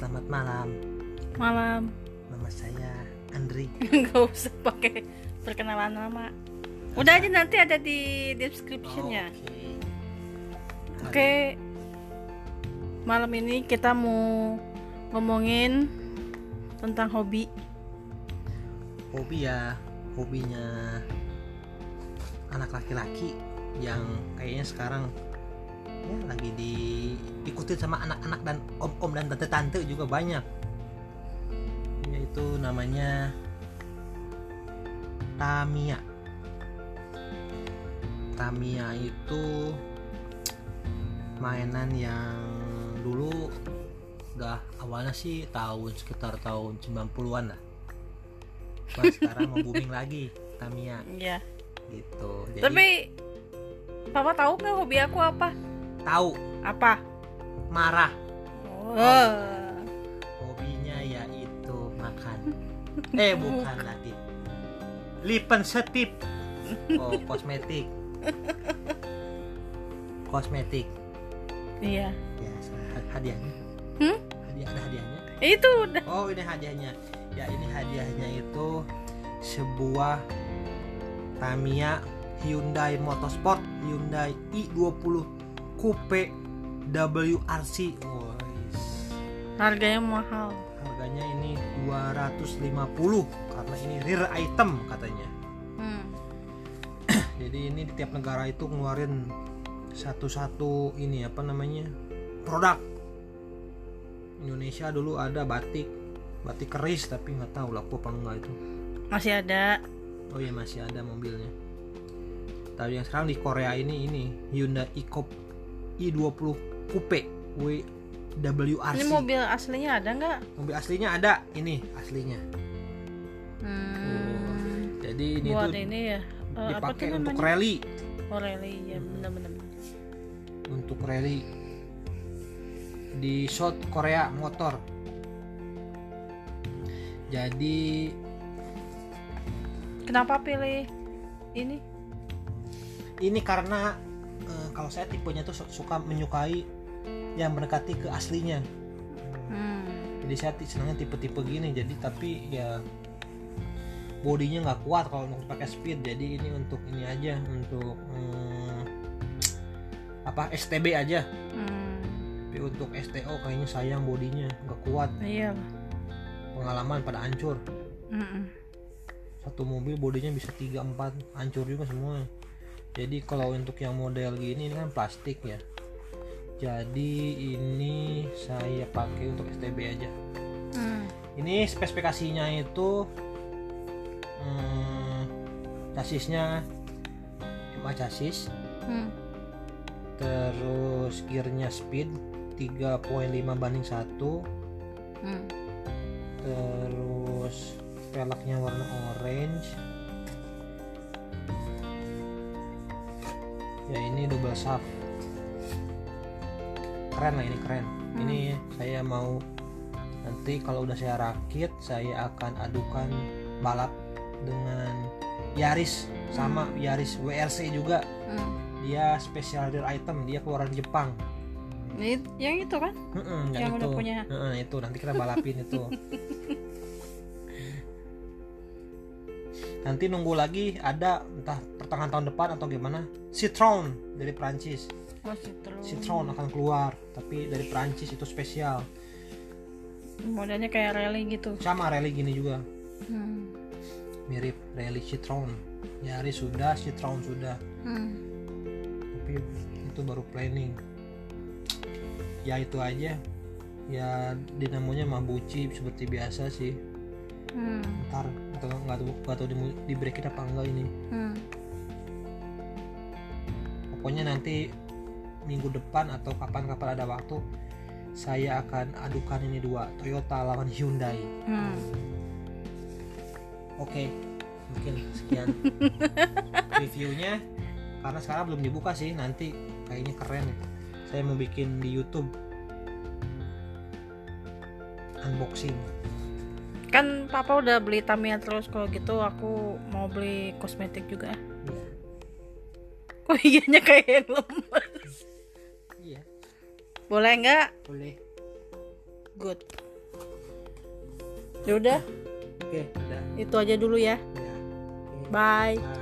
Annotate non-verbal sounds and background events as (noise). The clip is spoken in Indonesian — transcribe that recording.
Selamat malam. Malam. Nama saya Andri. (laughs) Nggak usah pakai perkenalan nama. Udah aja nanti ada di descriptionnya. Oke. Oke. Malam ini kita mau ngomongin tentang hobi. Hobi ya, hobinya anak laki-laki yang kayaknya sekarang ya lagi diikuti sama anak-anak dan om-om dan tante-tante juga banyak. Yaitu namanya Tamiya. Tamiya itu mainan yang dulu udah awalnya sih tahun sekitar tahun 90-an lah. Cuma (laughs) sekarang mau booming lagi Tamiya Ya. gitu. Jadi Tapi Papa tahu nggak hobi aku apa? Tahu Apa? marah Oh. hobinya yaitu makan. Eh bukan lagi. Lipen setip. Oh, kosmetik. Kosmetik. Iya. Ya, hadiahnya. Hmm? Hadiah ada hadiahnya. Itu udah. Oh ini hadiahnya Ya ini hadiahnya itu Sebuah Tamiya Hyundai Motorsport Hyundai i20 Coupe WRC Wais. Harganya mahal. Harganya ini 250 Karena ini rare item katanya Hmm. (coughs) Jadi ini di tiap negara itu ngeluarin Satu-satu ini apa namanya Produk Indonesia dulu ada batik Batik keris tapi nggak tahu laku apa enggak itu Masih ada. Oh iya masih ada mobilnya. Tapi yang sekarang di Korea ini ini Hyundai i-Coupe i20 Coupe WRC. Ini mobil aslinya ada nggak? Mobil aslinya ada ini aslinya. Hmm. Jadi ini Buat tuh ini ya. Apa dipakai tuh untuk rally, Oh rally ya bener-bener. untuk rally di South Korea motor. Jadi Kenapa pilih ini? ini karena eh, kalau saya tipenya tuh su- suka menyukai yang mendekati ke aslinya. Hmm. jadi saya senangnya tipe-tipe gini jadi tapi ya bodinya nggak kuat kalau untuk pakai speed jadi ini untuk ini aja untuk hmm, apa STB aja Hmm. tapi untuk STO kayaknya sayang bodinya nggak kuat Iya. pengalaman pada hancur Mm-mm. satu mobil bodinya bisa 3-4 hancur juga semua jadi kalau untuk yang model gini ini kan plastik ya jadi ini saya pakai untuk STB aja Hmm. ini spesifikasinya itu hmm, chassisnya MA chassis Hmm. terus gearnya speed 3.5 banding 1 Hmm. terus velgnya warna orange ya ini double shaft keren lah ini keren. Ini saya mau nanti kalau udah saya rakit saya akan adukan balap dengan Yaris. Sama Yaris WRC juga. Hmm. dia special rare item dia keluaran Jepang. Yang itu kan? Mm-mm, Yang udah punya. Mm-mm, itu nanti kita balapin itu (laughs) nanti nunggu lagi ada entah pertengahan tahun depan atau gimana Citroen dari Prancis Masih terus. Citroen akan keluar tapi dari Prancis itu spesial Modelnya kayak rally gitu. sama rally gini juga Hmm. mirip rally Citroen Yaris sudah Citroen sudah Hmm. tapi itu baru planning ya itu aja ya dinamonya Mabuchi seperti biasa sih Hmm. ntar atau nggak tahu nggak tahu di, di breakin apa enggak ini Hmm. pokoknya nanti minggu depan atau kapan-kapan ada waktu saya akan adukan ini dua Toyota lawan Hyundai Hmm. oke mungkin sekian (laughs) reviewnya karena sekarang belum dibuka sih nanti kayaknya keren saya mau bikin di YouTube unboxing Kan papa udah beli Tamiya terus kalau gitu aku mau beli kosmetik juga. Iya. Kok ianya kayak yang lemes? Iya, Boleh nggak? boleh. Good. Ya udah, oke udah itu aja dulu ya. ya Oke. Bye. Bye.